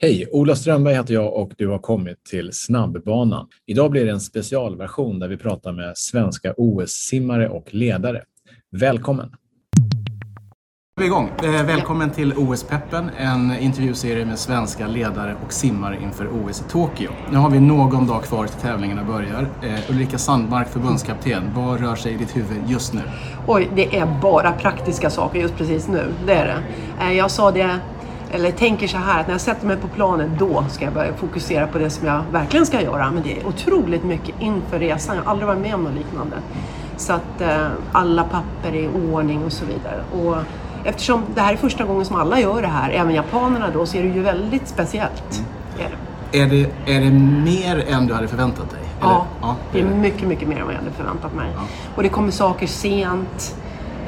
Hej! Ola Strömberg heter jag och du har kommit till Snabbbanan. Idag blir det en specialversion där vi pratar med svenska OS-simmare och ledare. Välkommen! Vi är igång. Eh, välkommen till OS-peppen, en intervjuserie med svenska ledare och simmare inför OS i Tokyo. Nu har vi någon dag kvar till tävlingarna börjar. Eh, Ulrika Sandmark, förbundskapten, vad rör sig i ditt huvud just nu? Oj, det är bara praktiska saker just precis nu. Det är det. Eh, jag sa det eller tänker så här att när jag sätter mig på planen då ska jag börja fokusera på det som jag verkligen ska göra. Men det är otroligt mycket inför resan. Jag har aldrig varit med om något liknande. Så att eh, alla papper är i ordning och så vidare. Och eftersom det här är första gången som alla gör det här, även japanerna då, så är det ju väldigt speciellt. Mm. Är, det. Är, det, är det mer än du hade förväntat dig? Ja, ja, det är mycket, mycket mer än vad jag hade förväntat mig. Ja. Och det kommer saker sent.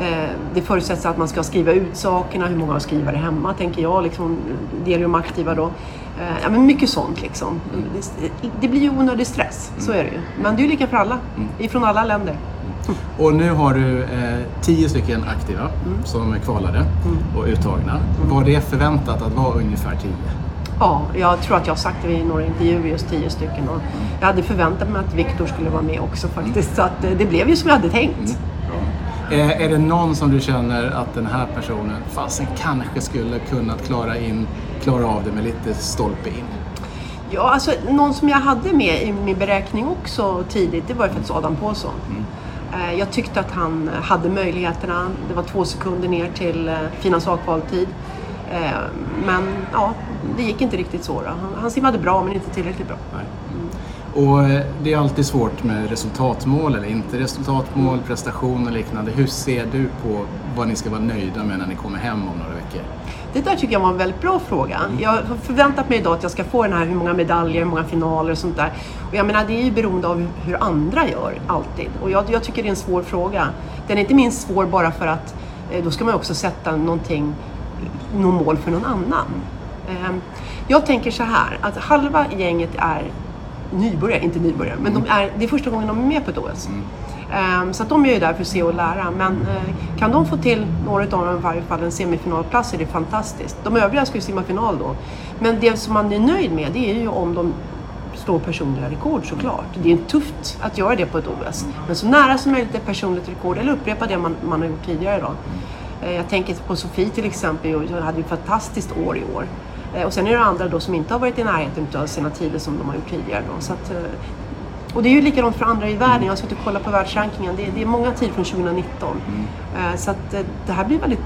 Eh, det förutsätts att man ska skriva ut sakerna, hur många har det hemma tänker jag. Liksom, det är de aktiva då. Eh, ja, men mycket sånt liksom. Det, blir ju onödig stress, så är det ju. Men det är ju lika för alla, mm. ifrån alla länder. Och nu har du eh, tio stycken aktiva mm. som är kvalade mm. och uttagna. Mm. Var det förväntat att vara ungefär tio? Ja, jag tror att jag har sagt det i några intervjuer, just tio stycken. Och jag hade förväntat mig att Viktor skulle vara med också faktiskt. Så att, det blev ju som jag hade tänkt. Mm. Är, det någon som du känner att den här personen fasen kanske skulle kunnat klara, in, klara av det med lite stolpe in? Ja, alltså någon som jag hade med i min beräkning också tidigt, det var ju faktiskt Adam Pålsson. Mm. Eh, jag tyckte att han hade möjligheterna. Det var två sekunder ner till eh, fina sakvaltid. Eh, men ja, det gick inte riktigt så. Då. Han simmade bra, men inte tillräckligt bra. Nej. Och eh, det är alltid svårt med resultatmål eller inte resultatmål, prestation och liknande. Hur ser du på vad ni ska vara nöjda med när ni kommer hem om några veckor? Det där tycker jag var en väldigt bra fråga. Mm. Jag har förväntat mig idag att jag ska få den här hur många medaljer, hur många finaler och sånt där. Och jag menar, det är ju beroende av hur andra gör, alltid. Och jag, jag tycker det är en svår fråga. Den är inte minst svår bara för att eh, då ska man också sätta någonting, någon mål för någon annan. Ehm, jag tänker så här, att halva gänget är nybörjare, inte nybörjare, men de är, det är första gången de är med på ett OS. Mm. Um, så att de är ju där för att se och lära. Men uh, kan de få till några av dem i varje fall en semifinalplats är det fantastiskt. De övriga ska ju simma final då. Men det som man är nöjd med det är ju om de slår personliga rekord såklart. Det är tufft att göra det på ett OS. Men så nära som möjligt ett personligt rekord eller upprepa det man, man har gjort tidigare då. Uh, jag tänker på Sofie till exempel, hon hade ju ett fantastiskt år i år. Eh, och sen är det andra då som inte har varit i närheten av sina tider som de har gjort tidigare. Då. Så att, eh, och det är ju likadant för andra i världen. Jag har suttit och kollat på världsrankingen. Det är, det är många tider från 2019. Mm. Eh, så att det här blir väldigt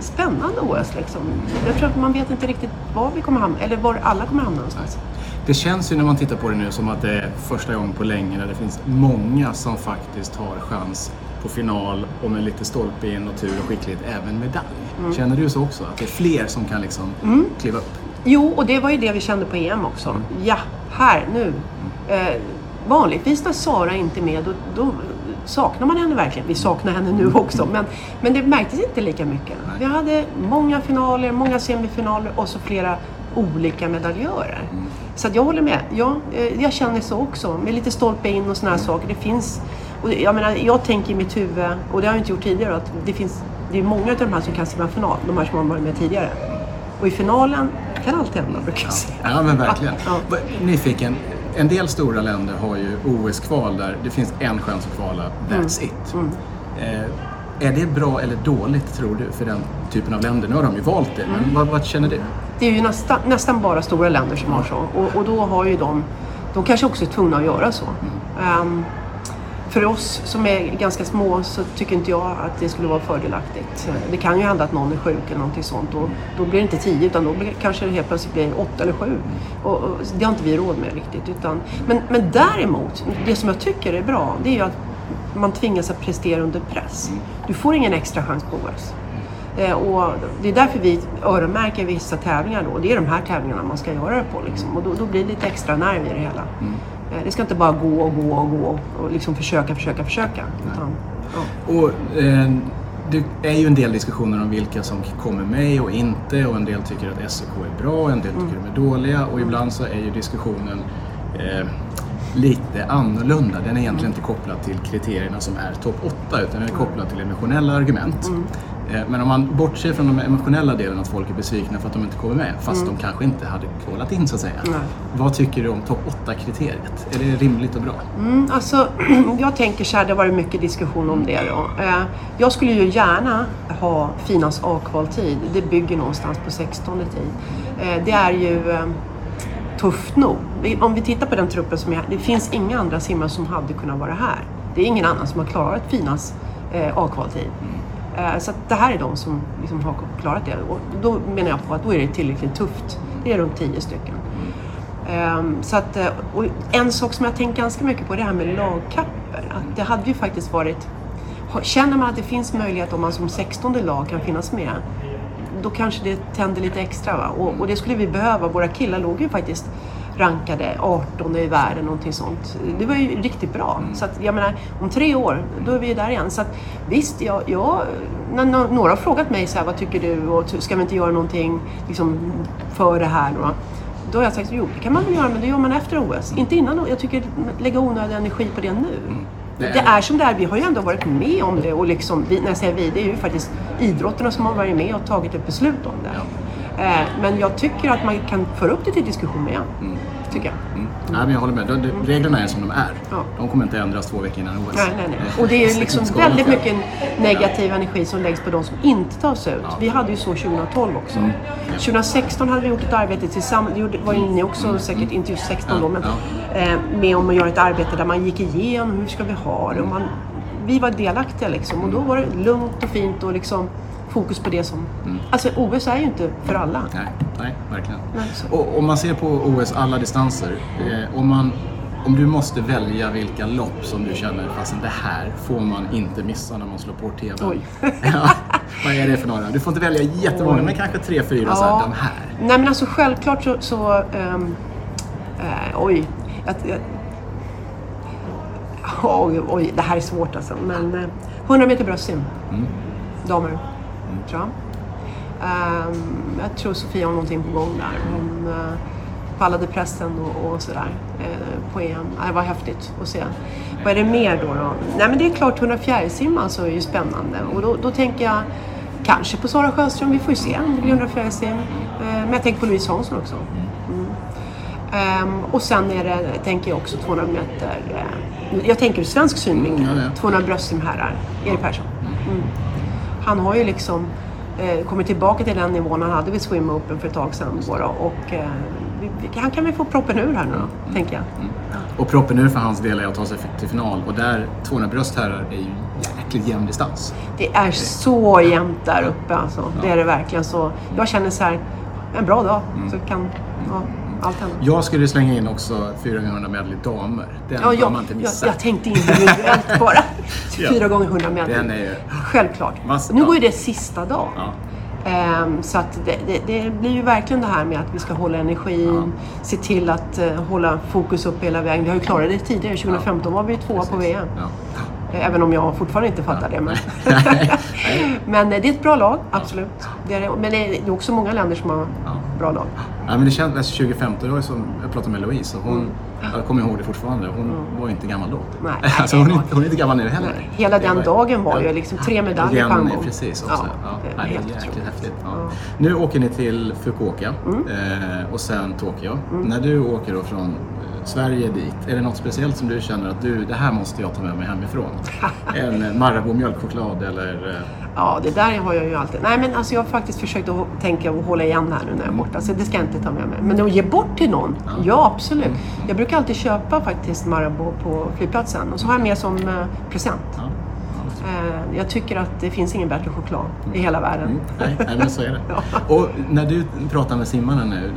spännande OS. Liksom. Jag tror att man vet inte riktigt var vi kommer hamna, eller var alla kommer hamna någonstans. Det känns ju när man tittar på det nu som att det är första gången på länge där det finns många som faktiskt har chans på final och med lite stolpe in och tur och skicklighet även medalj. Mm. Känner du så också? Att det är fler som kan liksom mm. kliva upp? Jo, och det var ju det vi kände på EM också. Mm. Ja, här, nu. Eh, vanligtvis när Sara inte är med, då, då, saknar man henne verkligen. Vi saknar henne nu också, men, men det märktes inte lika mycket. Nej. Vi hade många finaler, många semifinaler och så flera olika medaljörer. Mm. Så jag håller med. Ja, eh, jag känner så också. Med lite stolpe in och sådana här mm. saker. Det finns och jag, menar, jag tänker i mitt huvud, och det har jag inte gjort tidigare, att det finns det är många av de här som kan simma final, de här som har varit med tidigare. Och i finalen kan allt hända brukar jag säga. Ja, men verkligen. Ja. Nyfiken, en del stora länder har ju OS-kval där det finns en chans att kvala, that's mm. it. Mm. Eh, är det bra eller dåligt tror du för den typen av länder? Nu har de ju valt det, men mm. vad, vad, känner du? Det är ju nästa, nästan bara stora länder som har så. Och, och, då har ju de, de kanske också är tvungna att göra så. Um, för oss som är ganska små så tycker inte jag att det skulle vara fördelaktigt. Det kan ju hända att någon är sjuk eller någonting sånt och då blir det inte tio utan då blir, kanske det helt plötsligt blir åtta eller sju. Och, och, det har inte vi råd med riktigt. Utan, men, men däremot, det som jag tycker är bra det är ju att man tvingas att prestera under press. Du får ingen extra chans på OS. Eh, och det är därför vi öronmärker vissa tävlingar då. Det är de här tävlingarna man ska göra det på liksom. Och då, då blir det lite extra nerv i det hela. Mm. Eh, det ska inte bara gå och gå och gå och liksom försöka, försöka, försöka. Utan, ja. och, eh, det är ju en del diskussioner om vilka som kommer med och inte och en del tycker att SEK är bra och en del tycker mm. de är dåliga och ibland så är ju diskussionen eh, lite annorlunda. Den är egentligen inte kopplad till kriterierna som är topp 8 utan den är kopplad till emotionella argument. Mm. Eh, men om man bortser från de emotionella delen, att folk är besvikna för att de inte kommer med, fast mm. de kanske inte hade kvalat in så att säga. Nej. Vad tycker du om topp 8-kriteriet? Är det rimligt och bra? Mm, alltså, jag tänker så här, det har varit mycket diskussion om det. Då. Eh, jag skulle ju gärna ha Finas A-kvaltid. Det bygger någonstans på 16 tid. Eh, det är ju tufft nog. Om vi tittar på den truppen som är här, det finns inga andra simmare som hade kunnat vara här. Det är ingen annan som har klarat Finas A-kvaltid. Eh, så det här är de som liksom har klarat det. Och då menar jag på att då är det tillräckligt tufft. Det är runt tio stycken. Ehm, så att, eh, och en sak som jag tänkt ganska mycket på är det här med lagkapper. Att det hade ju faktiskt varit... Känner man att det finns möjlighet om man som 16 lag kan finnas med, då kanske det tänder lite extra. Va? Och, och det skulle vi behöva. Våra killar låg ju faktiskt rankade 18 i världen, någonting sånt. Det var ju riktigt bra. Mm. Så att, jag menar, om tre år, då är vi där igen. Så att, visst, jag, jag, när några har frågat mig så här, vad tycker du och ska vi inte göra någonting liksom, för det här? Då? då har jag sagt, jo det kan man väl göra, men det gör man efter OS. Inte innan. Jag tycker lägga onödig energi på det nu. Mm. Det är... det är som det är. Vi har ju ändå varit med om det och liksom, vi, när jag säger vi, det är ju faktiskt idrotterna som har varit med och tagit ett beslut om det. Ja. Eh, men jag tycker att man kan föra upp det till diskussion igen. Mm. Tycker jag. Mm. Nej, men jag håller med. Reglerna är som de är. Ja. De kommer inte ändras två veckor innan OS. Nej, nej, nej. Och det är liksom väldigt mycket negativ energi som läggs på de som inte tas ut. Ja. Vi hade ju så 2012 också. Mm. 2016 hade vi gjort ett arbete tillsammans, det var ju ni också mm. säkert, inte just 16 då, men eh, med om att göra ett arbete där man gick igenom hur ska vi ha det. Och man, vi var delaktiga liksom och då var det lugnt och fint och liksom fokus på det som... Mm. Alltså OS är ju inte för alla. Nej, nej verkligen. Nej, och om man ser på OS alla distanser, eh, om, man, om du måste välja vilka lopp som du känner, fast det här får man inte missa när man slår på TV. Oj. ja, vad är det för några? Du får inte välja jättemånga, Oj. men kanske tre, fyra, ja. så här, de här. Nej men alltså självklart så... så um, uh, oj. Jag, jag, oj, oj, det här är svårt alltså. Men uh, 100 meter bröstsim. Mm. Damer tror jag. Um, jag tror Sofia har någonting på gång där. Hon uh, pallade pressen och, och sådär uh, på EM. Det var häftigt att se. Vad är det mer då? då? Nej men det är klart 100 fjärilsim alltså är ju spännande. Och då, då, tänker jag kanske på Sara Sjöström. Vi får ju se om det blir 100 fjärilsim. Uh, men jag tänker på Louise Hansson också. Mm. Um, och sen är det, tänker jag också 200 meter. Uh, jag tänker ur svensk synvinkel. Mm, ja, ja. 200 bröstsimherrar. Erik Persson. Mm han har ju liksom eh, kommit tillbaka till den nivån han hade vid Swim Open för ett tag sedan. Då, och, eh, han kan väl få proppen ur här nu då, mm. tänker jag. Mm. Och proppen ur för hans del är att ta sig till final och där 200 bröst här är ju jäkligt jämn distans. Det är så jämnt där uppe alltså. Ja. Det är det verkligen. Så jag känner så här, en bra dag mm. så kan ja, allt hända. Jag skulle slänga in också 400 medley damer. Den ja, jag, man inte missa. Jag, jag tänkte individuellt bara. 4 gånger 100 medley. Den är ju... Självklart. Massa, nu går ju det sista dagen. Ja. Um, så att det, det, det, blir ju verkligen det här med att vi ska hålla energin, ja. se till att uh, hålla fokus upp hela vägen. Vi har ju klarat det tidigare. 2015 var vi ju tvåa på VM. Ja. Även om jag fortfarande inte fattar det. Men, men det är ett bra lag, absolut. Det är, men det är också många länder som har bra lag. Ja, men det kändes 2015, det var som, jag pratade med Louise och hon, mm. Jag kommer ihåg det fortfarande, hon mm. var inte gammal då. Nej, alltså, hon, är, hon är inte gammal nu heller. Nej. Hela den var, dagen var ju liksom tre medaljer på en gång. Precis, också. Ja, ja, det är helt jäkligt häftigt. Ja. Nu åker ni till Fukuoka mm. eh, och sen Tokyo. Mm. När du åker då från Sverige dit, är det något speciellt som du känner att du, det här måste jag ta med mig hemifrån? en Marabou mjölkchoklad eller? Ja, det där har jag ju alltid. Nej, men alltså jag har faktiskt försökt att tänka och hålla igen här nu när jag är borta. Så det ska jag inte ta med mig. Men att ge bort till någon? Ja, ja absolut. Mm. Jag brukar alltid köpa faktiskt Marabou på flygplatsen. Och så har jag med som eh, present. Ja. Eh, jag tycker att det finns ingen bättre choklad i hela världen. Mm, nej, nej, men så är det. ja. Och när du pratar med simmarna nu,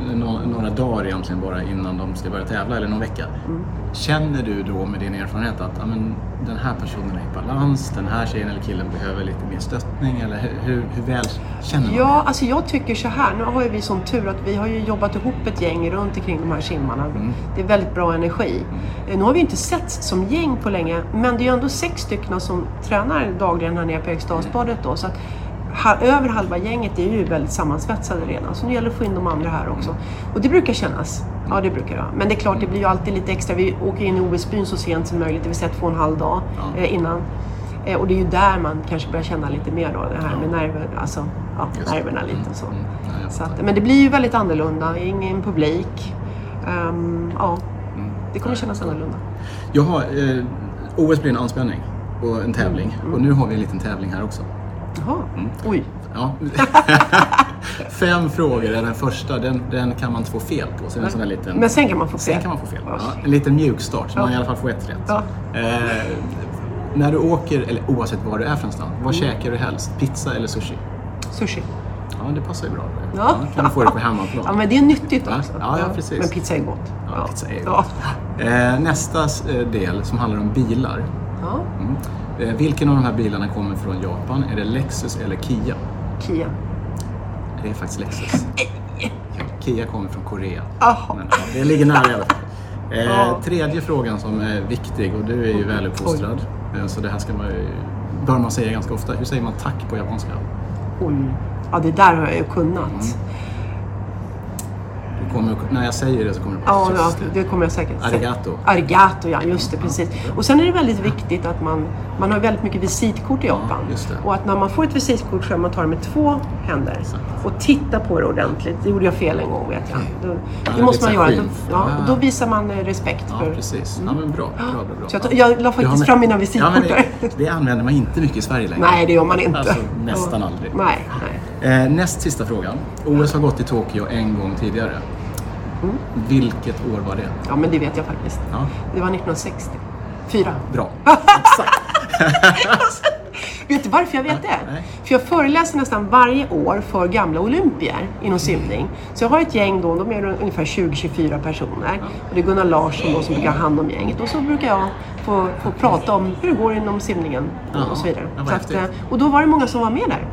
några dagar egentligen bara innan de ska börja tävla, eller någon vecka. Mm. Känner du då med din erfarenhet att ja, men, den här personen är i balans, den här tjejen eller killen behöver lite stöttning? Eller hur, hur väl känner man Ja, alltså jag tycker så här. Nu har ju vi sån tur att vi har ju jobbat ihop ett gäng runt omkring de här simmarna. Mm. Det är väldigt bra energi. Mm. Nu har vi inte sett som gäng på länge, men det är ju ändå sex stycken som tränar dagligen här nere på Eriksdalsbadet då. Så att över halva gänget är ju väldigt sammansvetsade redan. Så nu gäller det att få in de andra här också. Och det brukar kännas. Ja, det brukar det. Men det är klart, det blir ju alltid lite extra. Vi åker in i OS-byn så sent som möjligt, det vill säga två och en halv dag. Eh, innan. Eh, och det är ju där man kanske börjar känna lite mer då, det här med nerver, alltså, ja, nerverna lite och så. Mm. Så att, men det blir ju väldigt annorlunda, ingen publik. Ehm, ja, Mm. det kommer kännas annorlunda. Jag har, eh, OS blir en anspänning och en tävling. Mm. Och nu har vi en liten tävling här också. Jaha, Mm. oj. Ja. Fem frågor. Den första den, den kan man inte få fel på. Så är en sån där liten, Men sen kan man få sen fel. kan man få fel. Ja. En liten mjukstart så man i alla fall får ett rätt. Ja. Eh, när du åker, eller oavsett var du är för någonstans, vad käkar du helst? Pizza eller sushi? Sushi. Ja, det passar ju bra. Då. Ja. kan du få det på hemmaplan. Ja, men det är nyttigt Ja, också. ja, ja, precis. Men pizza är gott. Ja, pizza är ja. Eh, nästa eh, del som handlar om bilar. Ja. Mm. Eh, vilken av de här bilarna kommer från Japan? Är det Lexus eller Kia? Kia. Det är faktiskt Lexus. Ja, Kia kommer från Korea. Jaha. Men, ja, det ligger nära i alla fall. Eh, Ja. Tredje frågan som är viktig och du är ju väluppfostrad. Eh, så det här ska man bör man säga ganska ofta. Hur säger man tack på japanska? Oj. Ja, det där har jag ju kunnat. Du kommer, när jag säger det så kommer du Ja, ja, det kommer jag säkert. Arigato. Arigato, ja just det, precis. Och sen är det väldigt viktigt att man, man har väldigt mycket visitkort i Japan. det. Och att när man får ett visitkort så ska man ta det med två händer. Exakt. Och titta på det ordentligt. Det gjorde jag fel en gång vet jag. Då, det det är måste man göra. Då, ja, Ja. då visar man eh, respekt Ja, för... precis. Ja, men bra. bra, bra, bra. Så jag, jag la faktiskt med- fram mina Ja, visitkort men där. det, det använder man inte mycket i Sverige längre. Nej, det gör man inte. Alltså, nästan aldrig. Nej. Eh, näst sista frågan. OS har gått i Tokyo en gång tidigare. Mm. Vilket år var det? Ja, men det vet jag faktiskt. Ja, Det var 1960. Fyra. bra. Vet du varför jag vet det? Nej. För jag föreläser nästan varje år för gamla olympier inom simning. Så jag har ett gäng då, de är ungefär 20-24 personer. Och det är Gunnar Larsson då som brukar ha hand om gänget. Och så brukar jag få, få prata om hur det går inom simningen Ja, och så vidare. så att, eh, och då var det många som var med där.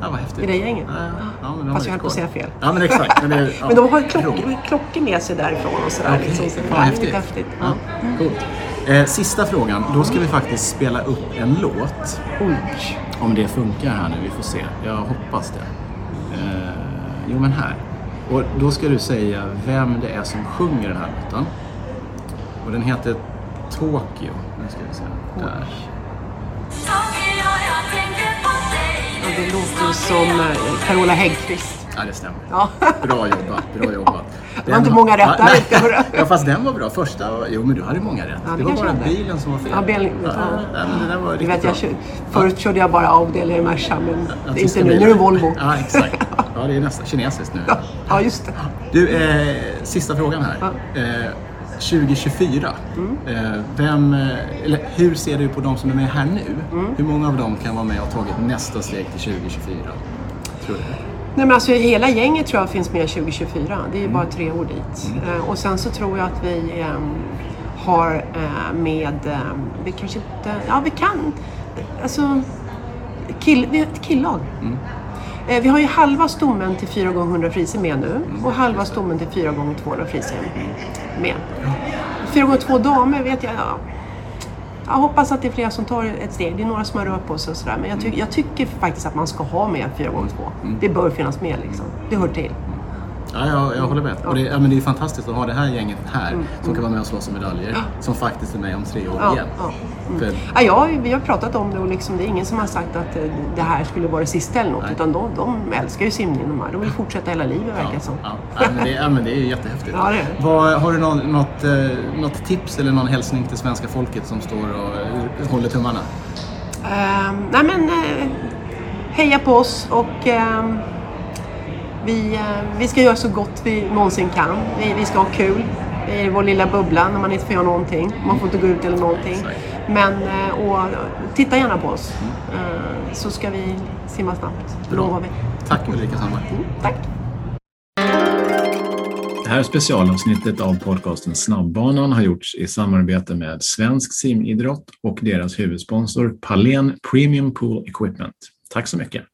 Ja, vad häftigt. I det gänget. Ja, ja, har Fast jag höll på att säga fel. Ja, men exakt. Men, det, ja, Men de har klock, roligt. klockor med sig därifrån och sådär. Okej, liksom. Så är häftigt. häftigt. Ja. Ja, coolt. Eh, sista frågan. Då ska vi faktiskt spela upp en låt. Oj. Om det funkar här nu, vi får se. Jag hoppas det. Eh, jo, men här. Och då ska du säga vem det är som sjunger den här låten. Och den heter Tokyo. Nu ska vi se. Där. Det låter som eh, Carola Häggkvist. Ja, det stämmer. Ja. Bra jobbat, bra jobbat. Det var inte många rätt där, hörru. Ja, fast den var bra. Första, jo men du hade många rätt. Ja, det det var bara hade. bilen som var fel. Ja, bilen- ja, ja. var Du vet, jag bra. kör, förut körde jag bara Audi eller Merca, men Ja, det är tyska inte nu. Nu är det Volvo. Ja, exakt. Ja, det är nästan kinesiskt nu. Ja, ja, just det. Du, eh, sista frågan här. Ja. Eh, 2024. Eh, vem, eh, eller hur ser du på de som är med här nu? Mm. Hur många av dem kan vara med och tagit nästa steg till 2024? Tror du? Nej, men alltså, hela gänget tror jag finns med 2024. Det är Mm. bara tre år dit. Eh, och sen så tror jag att vi ehm, har med, ehm, vi kanske inte, ja vi kan, alltså, kill, vi har ett killag. Eh, vi har ju halva stommen till 4 gånger 100 friser med nu och halva stommen till 4 gånger 200 friser med. 4 gånger 2 damer vet jag, ja. Jag hoppas att det är fler som tar ett steg. Det är några som har rört på sig och sådär. Men jag, ty- jag tycker faktiskt att man ska ha med 4 gånger 2 Mm. Det bör finnas med liksom. Det hör till. Ja, jag, jag håller med. Och det, ja, men det är fantastiskt att ha det här gänget här som kan vara med och slåss om medaljer. Som faktiskt är med om tre år Mm. Ja, igen. ja. För, Ja, ja, vi har pratat om det och liksom, det är ingen som har sagt att eh, det här skulle vara det sista eller något. Nej. Utan de, de älskar ju simning de här. De vill fortsätta hela livet verkar det som. ja, ja, men det, ja, men det är ju jättehäftigt. Ja, det är det. Vad, har du någon, något, eh, något tips eller någon hälsning till svenska folket som står och eh, håller tummarna? Ehm, nej men, eh, heja på oss och ehm, vi, eh, vi ska göra så gott vi någonsin kan. Vi, vi ska ha kul i vår lilla bubbla när man inte får göra någonting. Man får inte gå ut eller någonting. Men, eh, och titta gärna på oss. Eh, så ska vi simma snabbt. Lovar vi. Tack Ulrika Sandberg. Mm, tack. Det här specialavsnittet av podcasten Snabbbanan har gjorts i samarbete med Svensk simidrott och deras huvudsponsor Palen Premium Pool Equipment. Tack så mycket!